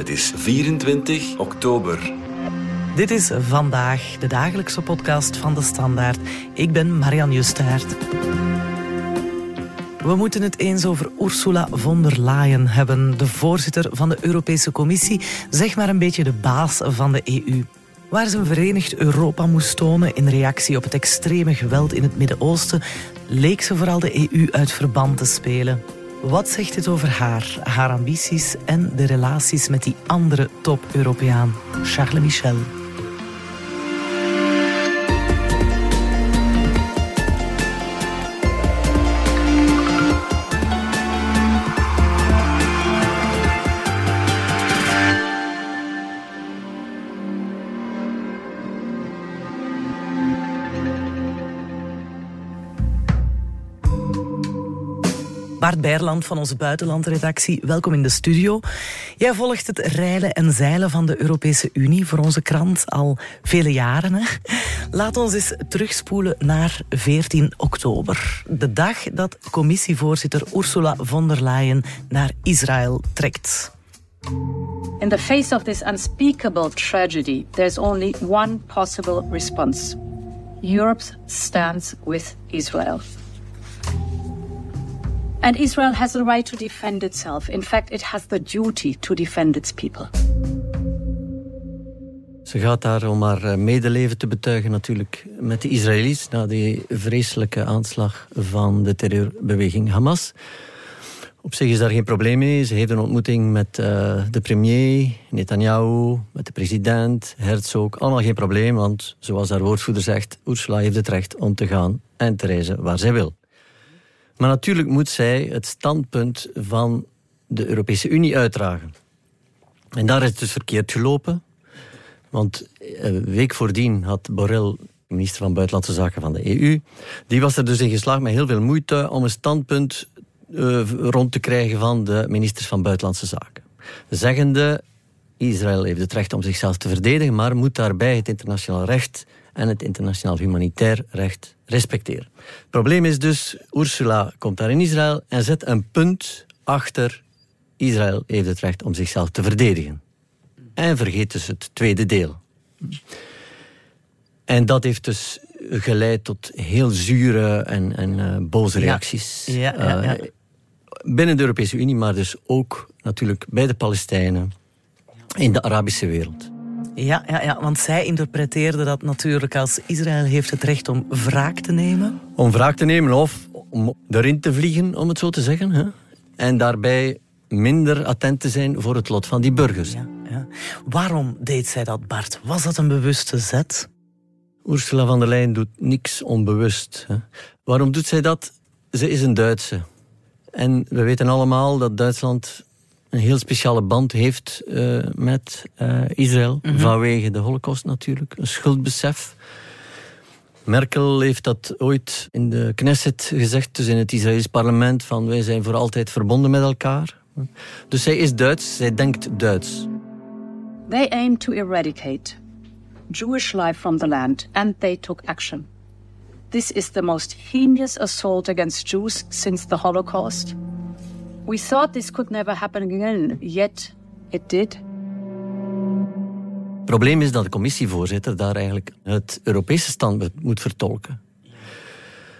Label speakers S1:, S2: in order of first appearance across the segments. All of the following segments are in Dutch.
S1: Het is 24 oktober.
S2: Dit is vandaag de dagelijkse podcast van de Standaard. Ik ben Marianne Justaert. We moeten het eens over Ursula von der Leyen hebben, de voorzitter van de Europese Commissie, zeg maar een beetje de baas van de EU. Waar ze een verenigd Europa moest tonen in reactie op het extreme geweld in het Midden-Oosten, leek ze vooral de EU uit verband te spelen. Wat zegt dit over haar, haar ambities en de relaties met die andere top-Europeaan, Charles Michel? Bart Beierland van onze buitenlandredactie, welkom in de studio. Jij volgt het rijden en zeilen van de Europese Unie voor onze krant al vele jaren. Hè? Laat ons eens terugspoelen naar 14 oktober. De dag dat commissievoorzitter Ursula von der Leyen naar Israël trekt.
S3: In the face of this unspeakable tragedy, there's only one possible response. Europe stands with Israel. And Israel has the right to defend itself. In fact, it has the duty to defend its people.
S4: Ze gaat daar om haar eh, medeleven te betuigen natuurlijk met de Israëli's na die vreselijke aanslag van de terreurbeweging Hamas. Op zich is daar geen probleem mee. Ze heeft een ontmoeting met uh, de premier, Netanyahu, met de president, Herzog. Allemaal geen probleem, want zoals haar woordvoerder zegt, Ursula heeft het recht om te gaan en te reizen waar zij wil. Maar natuurlijk moet zij het standpunt van de Europese Unie uitdragen. En daar is het dus verkeerd gelopen. Want een week voordien had Borrell, minister van Buitenlandse Zaken van de EU, die was er dus in geslaagd met heel veel moeite om een standpunt uh, rond te krijgen van de ministers van Buitenlandse Zaken. Zeggende, Israël heeft het recht om zichzelf te verdedigen, maar moet daarbij het internationaal recht en het internationaal humanitair recht respecteren. Het probleem is dus, Ursula komt daar in Israël en zet een punt achter Israël heeft het recht om zichzelf te verdedigen. En vergeet dus het tweede deel. En dat heeft dus geleid tot heel zure en, en uh, boze reacties.
S2: Ja, ja, ja. Uh,
S4: binnen de Europese Unie, maar dus ook natuurlijk bij de Palestijnen in de Arabische wereld.
S2: Ja, ja, ja, want zij interpreteerde dat natuurlijk als Israël heeft het recht om wraak te nemen.
S4: Om wraak te nemen of om erin te vliegen, om het zo te zeggen. Hè? En daarbij minder attent te zijn voor het lot van die burgers.
S2: Ja, ja. Waarom deed zij dat, Bart? Was dat een bewuste zet?
S4: Ursula von der Leyen doet niks onbewust. Hè? Waarom doet zij dat? Ze is een Duitse. En we weten allemaal dat Duitsland een heel speciale band heeft uh, met uh, Israël. Mm -hmm. Vanwege de holocaust natuurlijk. Een schuldbesef. Merkel heeft dat ooit in de Knesset gezegd, dus in het Israëlisch parlement, van wij zijn voor altijd verbonden met elkaar. Dus zij is Duits, zij denkt Duits.
S3: They aim to eradicate Jewish life from the land and they took action. This is the most heinous assault against Jews since the Holocaust. We thought this could never happen again, yet it did.
S4: Het probleem is dat de commissievoorzitter daar eigenlijk het Europese standpunt moet vertolken.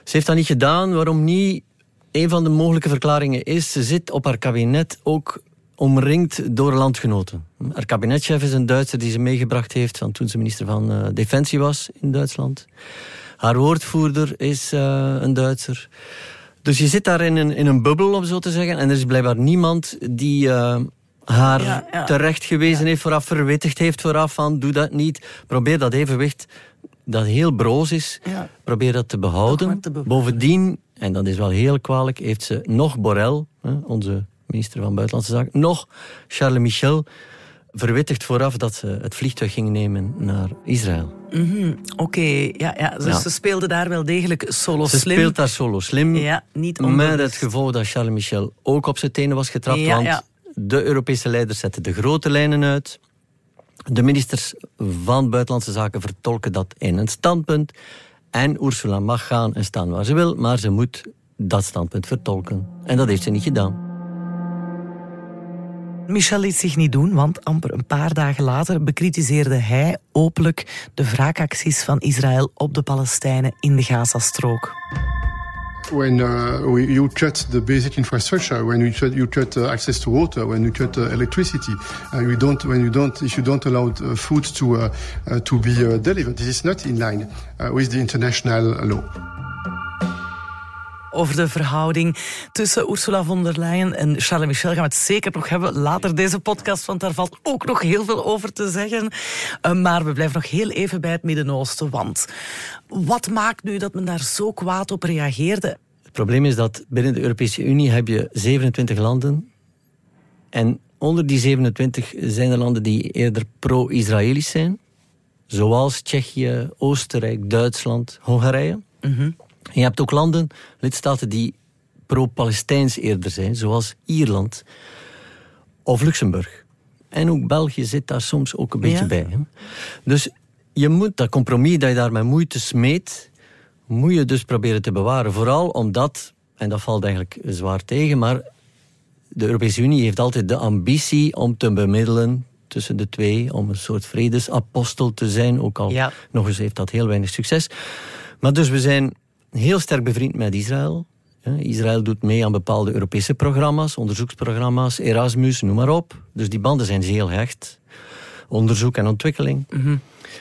S4: Ze heeft dat niet gedaan. Waarom niet? Een van de mogelijke verklaringen is, ze zit op haar kabinet ook omringd door landgenoten. Haar kabinetchef is een Duitser die ze meegebracht heeft van toen ze minister van uh, Defensie was in Duitsland. Haar woordvoerder is uh, een Duitser. Dus je zit daar in een, in een bubbel, om zo te zeggen. En er is blijkbaar niemand die uh, haar ja, ja. terecht gewezen ja. heeft vooraf, verwittigd heeft vooraf van doe dat niet. Probeer dat evenwicht, dat heel broos is, probeer dat te behouden. Te Bovendien, en dat is wel heel kwalijk, heeft ze nog Borrell, onze minister van Buitenlandse Zaken, nog Charles Michel verwittigd vooraf dat ze het vliegtuig ging nemen naar Israël.
S2: Mm -hmm. Oké, okay. ja, ja. Dus ja. ze speelde daar wel degelijk solo
S4: ze
S2: slim.
S4: Ze speelt daar solo slim.
S2: Ja, niet
S4: Met het gevolg dat Charles Michel ook op zijn tenen was getrapt. Ja, want ja. de Europese leiders zetten de grote lijnen uit. De ministers van Buitenlandse Zaken vertolken dat in een standpunt. En Ursula mag gaan en staan waar ze wil, maar ze moet dat standpunt vertolken. En dat heeft ze niet gedaan.
S2: Michel liet zich niet doen, want amper een paar dagen later bekritiseerde hij openlijk de wraakacties van Israël op de Palestijnen in de Gazastrook.
S5: when uh, you cut the basic infrastructure, when you cut, you cut uh, access to water, when you cut uh, electricity, uh, you don't, when you don't, if you don't allow uh, food to to be delivered, this is not in line with the international law.
S2: Over de verhouding tussen Ursula von der Leyen en Charles Michel gaan we het zeker nog hebben later deze podcast, want daar valt ook nog heel veel over te zeggen. maar we blijven nog heel even bij het Midden-Oosten, want wat maakt nu dat men daar zo kwaad op reageerde?
S4: Het probleem is dat binnen de Europese Unie heb je 27 landen. En onder die 27 zijn er landen die eerder pro-Israëlisch zijn. Zoals Tsjechië, Oostenrijk, Duitsland, Hongarije. Mhm. En je hebt ook landen, lidstaten die pro-Palestijns eerder zijn. Zoals Ierland of Luxemburg. En ook België zit daar soms ook een beetje bij. Hè? Dus je moet dat compromis dat je daar met moeite smeet, moet je dus proberen te bewaren. Vooral omdat, en dat valt eigenlijk zwaar tegen, maar de Europese Unie heeft altijd de ambitie om te bemiddelen tussen de twee, om een soort vredesapostel te zijn. Ook al nog eens heeft dat heel weinig succes. Maar dus we zijn heel sterk bevriend met Israël. Israël doet mee aan bepaalde Europese programma's, onderzoeksprogramma's, Erasmus, noem maar op. Dus die banden zijn heel hecht. Onderzoek en ontwikkeling. Mhm.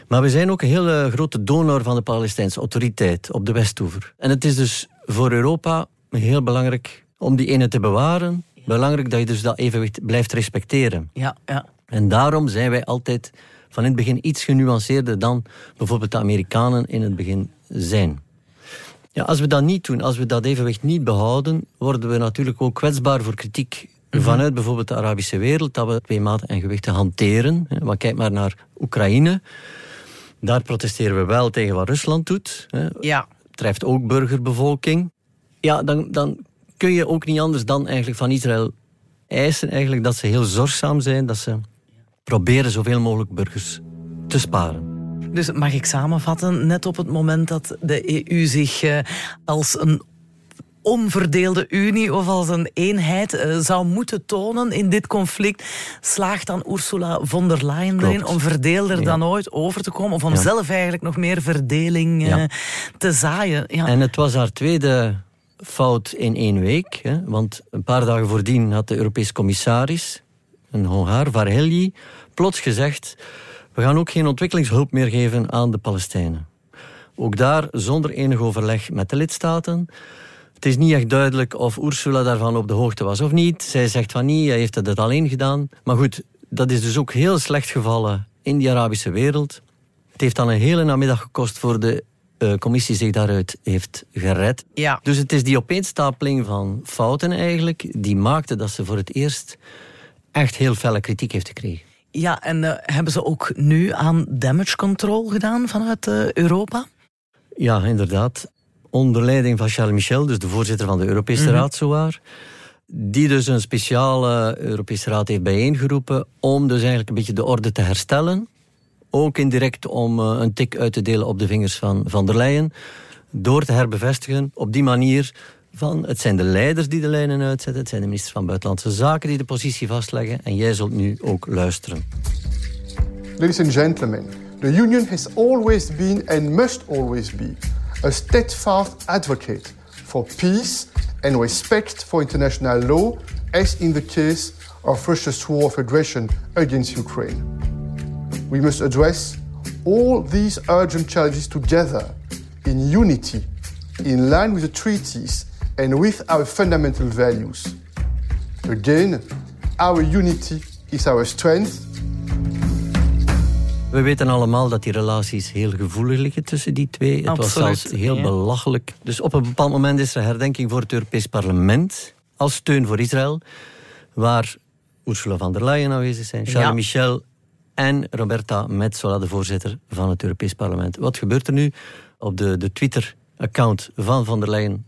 S4: Maar we zijn ook een hele grote donor van de Palestijnse autoriteit op de Westoever. En het is dus voor Europa heel belangrijk om die ene te bewaren. Belangrijk dat je dus dat evenwicht blijft respecteren.
S2: Ja, ja.
S4: En daarom zijn wij altijd van in het begin iets genuanceerder dan bijvoorbeeld de Amerikanen in het begin zijn. Ja, als we dat niet doen, als we dat evenwicht niet behouden, worden we natuurlijk ook kwetsbaar voor kritiek mhm. vanuit bijvoorbeeld de Arabische wereld, dat we twee maten en gewichten hanteren. Maar kijk maar naar Oekraïne. Daar protesteren we wel tegen wat Rusland doet.
S2: Ja.
S4: Treft ook burgerbevolking. Ja, dan, dan kun je ook niet anders dan eigenlijk van Israël eisen eigenlijk dat ze heel zorgzaam zijn, dat ze proberen zoveel mogelijk burgers te sparen.
S2: Dus mag ik samenvatten, net op het moment dat de EU zich eh, als een onverdeelde Unie of als een eenheid uh, zou moeten tonen in dit conflict, slaagt dan Ursula von der Leyen erin om verdeelder dan ooit over te komen of om zelf eigenlijk nog meer verdeling uh, te zaaien.
S4: En het was haar tweede fout in één week, hè, want een paar dagen voordien had de Europese commissaris, een Hongaar, Varhelyi, plots gezegd we gaan ook geen ontwikkelingshulp meer geven aan de Palestijnen. Ook daar zonder enig overleg met de lidstaten. Het is niet echt duidelijk of Ursula daarvan op de hoogte was of niet. Zij zegt van niet, hij heeft het alleen gedaan. Maar goed, dat is dus ook heel slecht gevallen in die Arabische wereld. Het heeft dan een hele namiddag gekost voor de uh, commissie zich daaruit heeft gered.
S2: Ja.
S4: Dus het is die opeenstapeling van fouten eigenlijk, die maakte dat ze voor het eerst echt heel felle kritiek heeft gekregen.
S2: Ja, en uh, hebben ze ook nu aan damage control gedaan vanuit uh, Europa?
S4: Ja, inderdaad onder leiding van Charles Michel, dus de voorzitter van de Europese mm Raad, zowaar. Die dus een speciale Europese Raad heeft bijeengeroepen om dus eigenlijk een beetje de orde te herstellen. Ook indirect om eh, een tik uit te delen op de vingers van Van der Leyen. Door te herbevestigen op die manier van het zijn de leiders die de lijnen uitzetten, het zijn de ministers van Buitenlandse Zaken die de positie vastleggen en jij zult nu ook luisteren.
S5: Ladies and gentlemen, the Union has always been and must always be a steadfast advocate for peace and respect for international law, as in the case of Russia's war of aggression against Ukraine. We must address all these urgent challenges together in unity, in line with the treaties and with our fundamental values. Again, our unity is our strength
S4: We weten allemaal dat die relaties heel gevoelig liggen tussen die twee. Het was zelfs heel belachelijk. Dus op een bepaald moment is er herdenking voor het Europees Parlement als steun voor Israël, waar Ursula von der Leyen aanwezig zijn, Charles Michel en Roberta Metsola, de voorzitter van het Europees Parlement. Wat gebeurt er nu? Op de, de Twitter-account van von der Leyen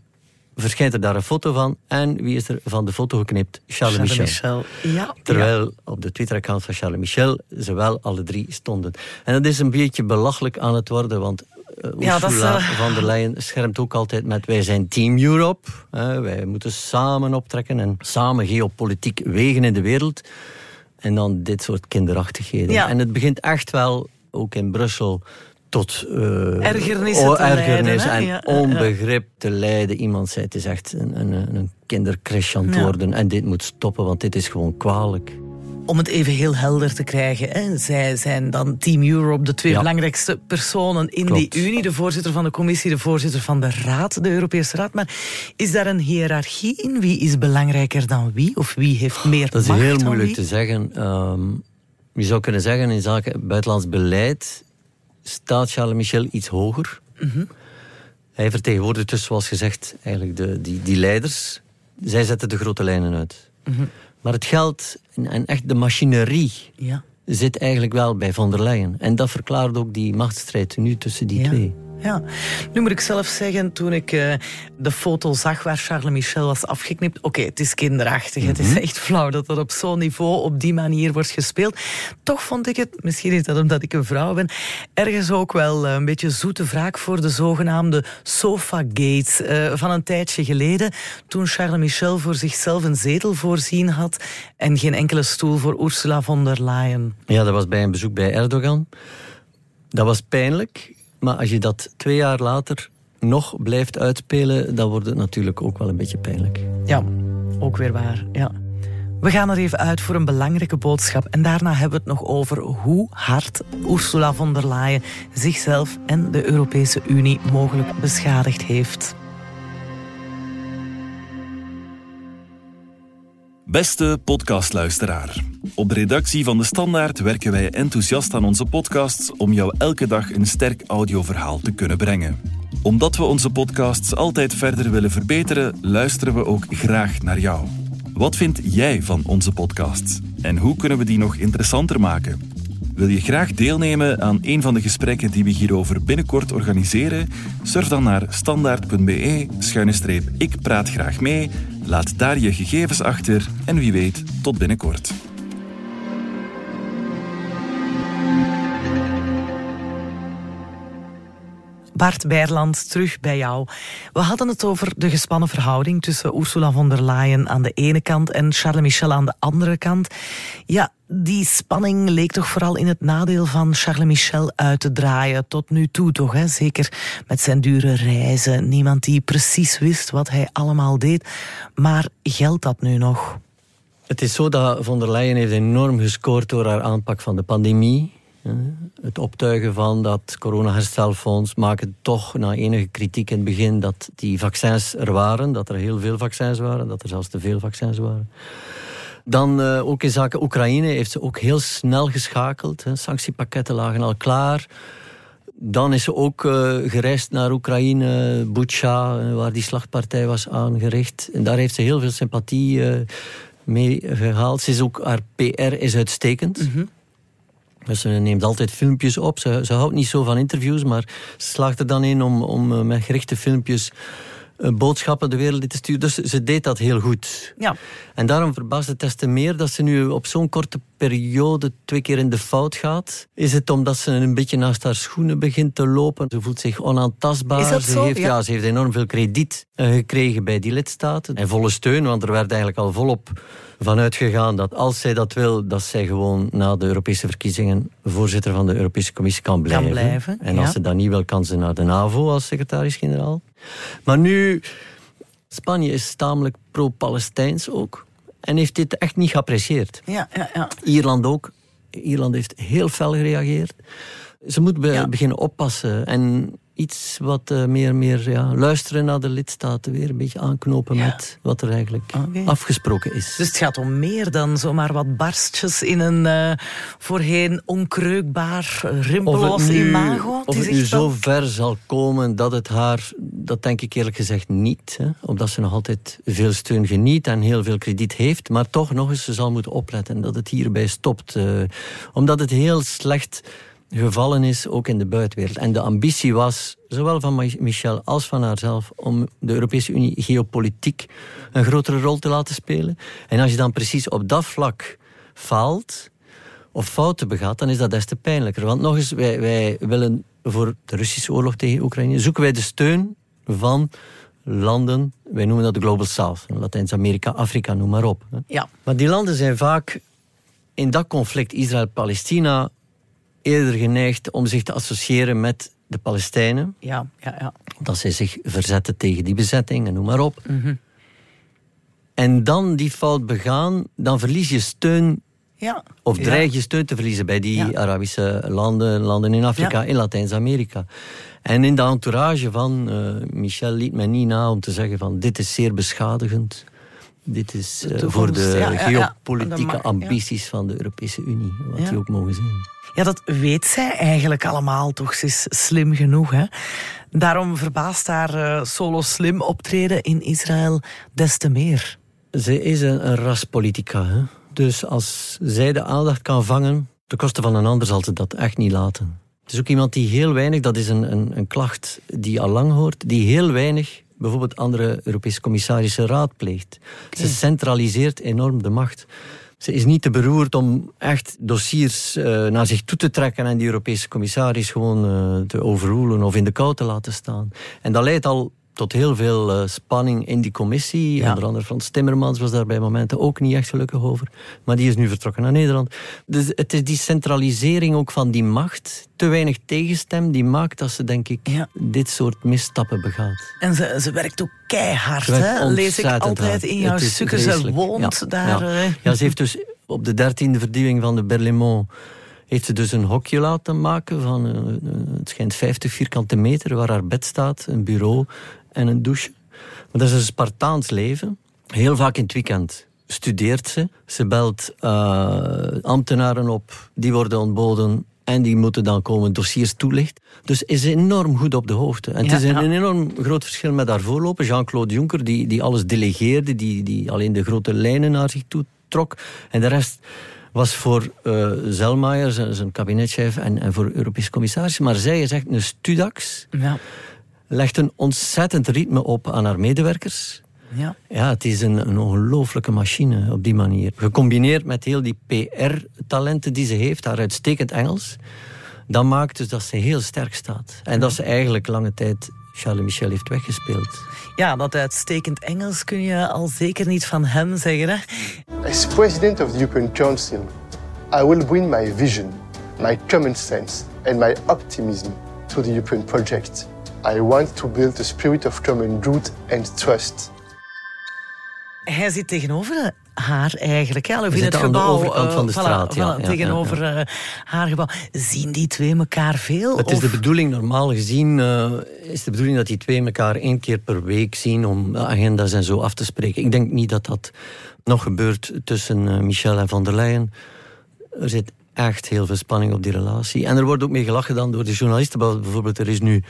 S4: verschijnt er daar een foto van. En wie is er van de foto geknipt? Charles, Charles Michel.
S2: Ja,
S4: Terwijl op de Twitter-account van Charles Michel ze wel alle drie stonden. En dat is een beetje belachelijk aan het worden, want uh, ja, Ursula uh... van der Leyen schermt ook altijd met wij zijn Team Europe. wij moeten samen optrekken en samen geopolitiek wegen in de wereld. En dan dit soort kinderachtigheden.
S2: Ja.
S4: En het begint echt wel, ook in Brussel, tot uh,
S2: ergernissen te
S4: ergernis
S2: leiden,
S4: en
S2: ja,
S4: onbegrip te leiden. Iemand zei, het is echt een, een, een kindercrash aan het
S2: Ja.
S4: worden. En dit moet stoppen, want dit is gewoon kwalijk.
S2: Om het even heel helder te krijgen. Hè. Zij zijn dan Team Europe, de twee belangrijkste personen in
S4: Klopt.
S2: die Unie. De voorzitter van de commissie, de voorzitter van de Raad, de Europese Raad. Maar is daar een hiërarchie in? Wie is belangrijker dan wie? Of wie heeft meer
S4: Dat is
S2: macht
S4: heel moeilijk te zeggen. Ehm, je zou kunnen zeggen, in zaken buitenlands beleid staat Charles Michel iets hoger.
S2: Mhm.
S4: Hij vertegenwoordigt dus, zoals gezegd, eigenlijk de, die, die leiders. Zij zetten de grote lijnen uit.
S2: Mhm.
S4: Maar het geld en, echt de machinerie
S2: Ja.
S4: zit eigenlijk wel bij von der Leyen. En dat verklaart ook die machtsstrijd nu tussen die
S2: Ja.
S4: twee.
S2: Ja, nu moet ik zelf zeggen, toen ik eh, de foto zag waar Charles Michel was afgeknipt, oké, het is kinderachtig, het
S4: Mhm.
S2: is echt flauw dat dat op zo'n niveau op die manier wordt gespeeld. Toch vond ik het, misschien is dat omdat ik een vrouw ben, ergens ook wel eh, een beetje zoete wraak voor de zogenaamde sofa-gates eh, van een tijdje geleden, toen Charles Michel voor zichzelf een zetel voorzien had en geen enkele stoel voor Ursula von der Leyen.
S4: Ja, dat was bij een bezoek bij Erdogan. Dat was pijnlijk, maar als je dat twee jaar later nog blijft uitspelen, dan wordt het natuurlijk ook wel een beetje pijnlijk.
S2: Ja, ook weer waar. Ja. We gaan er even uit voor een belangrijke boodschap. En daarna hebben we het nog over hoe hard Ursula von der Leyen zichzelf en de Europese Unie mogelijk beschadigd heeft.
S1: Beste podcastluisteraar. Op de redactie van De Standaard werken wij enthousiast aan onze podcasts om jou elke dag een sterk audioverhaal te kunnen brengen. Omdat we onze podcasts altijd verder willen verbeteren, luisteren we ook graag naar jou. Wat vind jij van onze podcasts? En hoe kunnen we die nog interessanter maken? Wil je graag deelnemen aan een van de gesprekken die we hierover binnenkort organiseren? Surf dan naar standaard.be-ik praat graag mee, laat daar je gegevens achter en wie weet, tot binnenkort.
S2: Bart Bijrland, terug bij jou. We hadden het over de gespannen verhouding tussen Ursula von der Leyen aan de ene kant en Charles Michel aan de andere kant. Ja, die spanning leek toch vooral in het nadeel van Charles Michel uit te draaien. Tot nu toe toch, hè? zeker met zijn dure reizen. Niemand die precies wist wat hij allemaal deed. Maar geldt dat nu nog?
S4: Het is zo dat von der Leyen heeft enorm gescoord door haar aanpak van de pandemie. Het optuigen van dat coronaherstelfonds maken toch na enige kritiek in het begin dat die vaccins er waren, dat er heel veel vaccins waren, dat er zelfs te veel vaccins waren. Dan uh, ook in zaken Oekraïne heeft ze ook heel snel geschakeld. Hè. Sanctiepakketten lagen al klaar. Dan is ze ook uh, gereisd naar Oekraïne, Bucha, waar die slachtpartij was aangericht. En daar heeft ze heel veel sympathie mee gehaald. Ze is ook, haar PR is uitstekend. -hmm. Dus ze neemt altijd filmpjes op. Ze, ze, houdt niet zo van interviews, maar ze slaagt er dan in om, om uh, met gerichte filmpjes boodschappen de wereld in te sturen. Dus ze deed dat heel goed.
S2: Ja.
S4: En daarom verbaast het des te meer dat ze nu op zo'n korte periode twee keer in de fout gaat. Is het omdat ze een beetje naast haar schoenen begint te lopen? Ze voelt zich onaantastbaar. Ze? Heeft,
S2: ja.
S4: ja. ze heeft enorm veel krediet uh, gekregen bij die lidstaten. En volle steun, want er werd eigenlijk al volop vanuit gegaan dat als zij dat wil, dat zij gewoon na de Europese verkiezingen voorzitter van de Europese Commissie kan blijven.
S2: Kan blijven
S4: en als
S2: ja.
S4: ze dat niet wil, kan ze naar de NAVO als secretaris-generaal. Maar nu, Spanje is tamelijk pro-Palestijns ook. En heeft dit echt niet geapprecieerd.
S2: Ja, ja, ja.
S4: Ierland ook. Ierland heeft heel fel gereageerd. Ze moet be
S2: Ja.
S4: beginnen oppassen. En iets wat uh, meer, meer ja, luisteren naar de lidstaten. Weer een beetje aanknopen
S2: Ja.
S4: met wat er eigenlijk afgesproken is.
S2: Dus het gaat om meer dan zomaar wat barstjes in een eh, voorheen onkreukbaar, rimpeloos imago.
S4: of het nu zo ver zal komen dat het haar, dat denk ik eerlijk gezegd niet, hè, omdat ze nog altijd veel steun geniet en heel veel krediet heeft, maar toch nog eens, ze zal moeten opletten dat het hierbij stopt. eh, omdat het heel slecht gevallen is, ook in de buitenwereld. En de ambitie was, zowel van Mi- Michel als van haarzelf, om de Europese Unie geopolitiek een grotere rol te laten spelen. En als je dan precies op dat vlak faalt, of fouten begaat, dan is dat des te pijnlijker. Want nog eens, wij, wij willen voor de Russische oorlog tegen Oekraïne, zoeken wij de steun van landen, wij noemen dat de Global South, Latijns-Amerika, Afrika, noem maar op.
S2: Ja,
S4: Maar die landen zijn vaak in dat conflict Israël-Palestina eerder geneigd om zich te associëren met de Palestijnen.
S2: Ja, ja, ja.
S4: Dat zij zich verzetten tegen die bezetting en noem maar op.
S2: Mhm.
S4: En dan die fout begaan, dan verlies je steun
S2: ja.
S4: of dreig je steun te verliezen bij die
S2: Ja.
S4: Arabische landen, landen in Afrika,
S2: Ja.
S4: in Latijns-Amerika. En in de entourage van eh, Michel liet mij niet na om te zeggen van dit is zeer beschadigend. Dit is eh,
S2: toekomst,
S4: voor de
S2: ja, ja, ja.
S4: geopolitieke
S2: ja.
S4: ambities van de Europese Unie, wat die ook mogen zijn.
S2: Ja, dat weet zij eigenlijk allemaal toch. Ze is slim genoeg, hè. Daarom verbaast haar eh, solo slim optreden in Israël des te meer.
S4: Ze is een, een raspolitica. Hè? Dus als zij de aandacht kan vangen, ten koste van een ander zal ze dat echt niet laten. Het is ook iemand die heel weinig, dat is een, een, een klacht die al lang hoort, die heel weinig bijvoorbeeld andere Europese commissarissen raadpleegt. Ze centraliseert enorm de macht. Ze is niet te beroerd om echt dossiers eh, naar zich toe te trekken en die Europese commissaris gewoon eh, te overrulen of in de kou te laten staan. En dat leidt al tot heel veel eh, spanning in die commissie.
S2: Ja.
S4: Onder andere Frans Timmermans was daar bij momenten ook niet echt gelukkig over. Maar die is nu vertrokken naar Nederland. Dus het is die centralisering ook van die macht, te weinig tegenstem, die maakt dat ze, denk ik,
S2: Ja.
S4: dit soort misstappen begaat.
S2: En ze, ze werkt ook keihard,
S4: werkt
S2: hè? Lees ik altijd
S4: hard.
S2: in jouw stukken. Ze woont
S4: Ja,
S2: daar.
S4: Ja. ze heeft dus op de dertiende verdieping van de Berlaymont heeft ze dus een hokje laten maken van, eh, eh, het schijnt 50 vierkante meter, waar haar bed staat, een bureau en een douche. Maar dat is een Spartaans leven. Heel vaak in het weekend studeert ze. Ze belt eh, ambtenaren op, die worden ontboden en die moeten dan komen dossiers toelichten. Dus is enorm goed op de hoogte. En
S2: Ja,
S4: het is een
S2: ja.
S4: enorm groot verschil met haar voorloper, Jean-Claude Juncker, die, die alles delegeerde, die, die alleen de grote lijnen naar zich toe trok. En de rest was voor eh Zelmayer, zijn, zijn kabinetchef, en, en voor Europese commissaris. Maar zij is echt een studax,
S2: Ja,
S4: legt een ontzettend ritme op aan haar medewerkers.
S2: ja.
S4: Ja, het is een, een ongelooflijke machine op die manier. Gecombineerd met heel die PR-talenten die ze heeft, haar uitstekend Engels, dat maakt dus dat ze heel sterk staat. En dat ze eigenlijk lange tijd Charles Michel heeft weggespeeld.
S2: ja, dat uitstekend Engels kun je al zeker niet van hem zeggen, hè?
S5: As President of the European Council, I will bring my vision, my common sense, and my optimism to the European project. I want to build a spirit of common good and trust.
S2: Hij zit tegenover haar eigenlijk, hè? Of in het
S4: zitten aan de
S2: gebouw.
S4: overkant
S2: eh,
S4: van de
S2: voilà,
S4: straat, ja,
S2: voilà,
S4: ja,
S2: tegenover eh, haar gebouw. Zien die twee elkaar veel?
S4: Het is de bedoeling, normaal gezien, eh, is de bedoeling dat die twee elkaar één keer per week zien om agenda's en zo af te spreken. Ik denk niet dat dat nog gebeurt tussen eh, Michel en van der Leyen. Er zit echt heel veel spanning op die relatie. En er wordt ook mee gelachen dan door de journalisten. Bijvoorbeeld, er is nu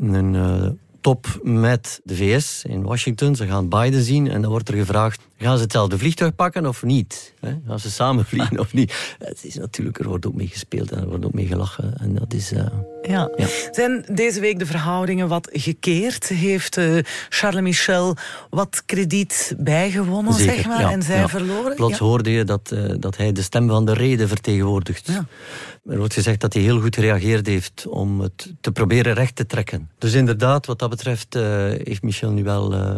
S4: een eh, top met de VS in Washington. Ze gaan Biden zien en dan wordt er gevraagd... gaan ze hetzelfde vliegtuig pakken of niet? Hè? Gaan ze samen vliegen of niet? Het is natuurlijk, er wordt ook mee gespeeld en er wordt ook mee gelachen. En dat is... eh,
S2: Ja.
S4: Ja.
S2: Zijn deze week de verhoudingen wat gekeerd? Heeft eh, Charles Michel wat krediet bijgewonnen,
S4: Zeker,
S2: zeg maar,
S4: ja,
S2: en zij
S4: ja.
S2: verloren?
S4: Plots
S2: Ja.
S4: hoorde je dat, eh, dat hij de stem van de reden vertegenwoordigt.
S2: Ja.
S4: Er wordt gezegd dat hij heel goed gereageerd heeft om het te proberen recht te trekken. Dus inderdaad, wat dat betreft, eh, heeft Michel nu wel eh,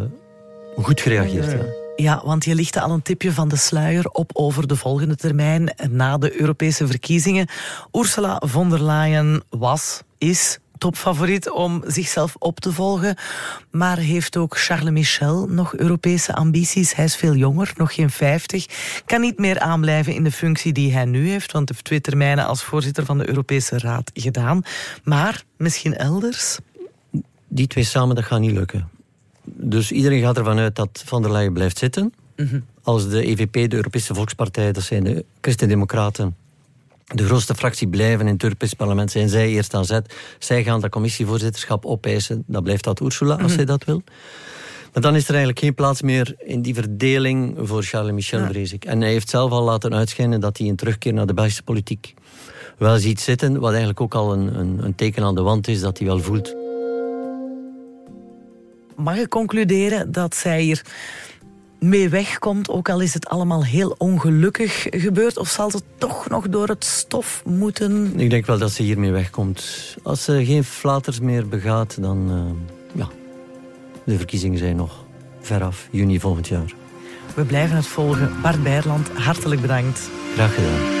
S4: goed gereageerd. Ja.
S2: Want je lichtte al een tipje van de sluier op over de volgende termijn na de Europese verkiezingen. Ursula von der Leyen was, is topfavoriet om zichzelf op te volgen. Maar heeft ook Charles Michel nog Europese ambities? Hij is veel jonger, nog geen 50. Kan niet meer aanblijven in de functie die hij nu heeft, want heeft twee termijnen als voorzitter van de Europese Raad gedaan. Maar misschien elders?
S4: Die twee samen, dat gaat niet lukken. Dus iedereen gaat ervan uit dat Van der Leyen blijft zitten. Als de EVP, de Europese Volkspartij, dat zijn de Christen-Democraten, de grootste fractie blijven in het Europees parlement, zijn zij eerst aan zet. Zij gaan dat commissievoorzitterschap opeisen. Dan blijft dat Ursula, als zij dat wil. Maar dan is er eigenlijk geen plaats meer in die verdeling voor Charles Michel, vrees ik. En hij heeft zelf al laten uitschijnen dat hij een terugkeer naar de Belgische politiek wel ziet zitten. Wat eigenlijk ook al een, een, een teken aan de wand is dat hij wel voelt.
S2: Mag ik concluderen dat zij hier mee wegkomt, ook al is het allemaal heel ongelukkig gebeurd? Of zal ze toch nog door het stof moeten?
S4: Ik denk wel dat ze hiermee wegkomt. Als ze geen flaters meer begaat, dan... eh, ja, de verkiezingen zijn nog veraf, juni volgend jaar.
S2: We blijven het volgen. Bart Beierland, hartelijk bedankt.
S4: Graag gedaan.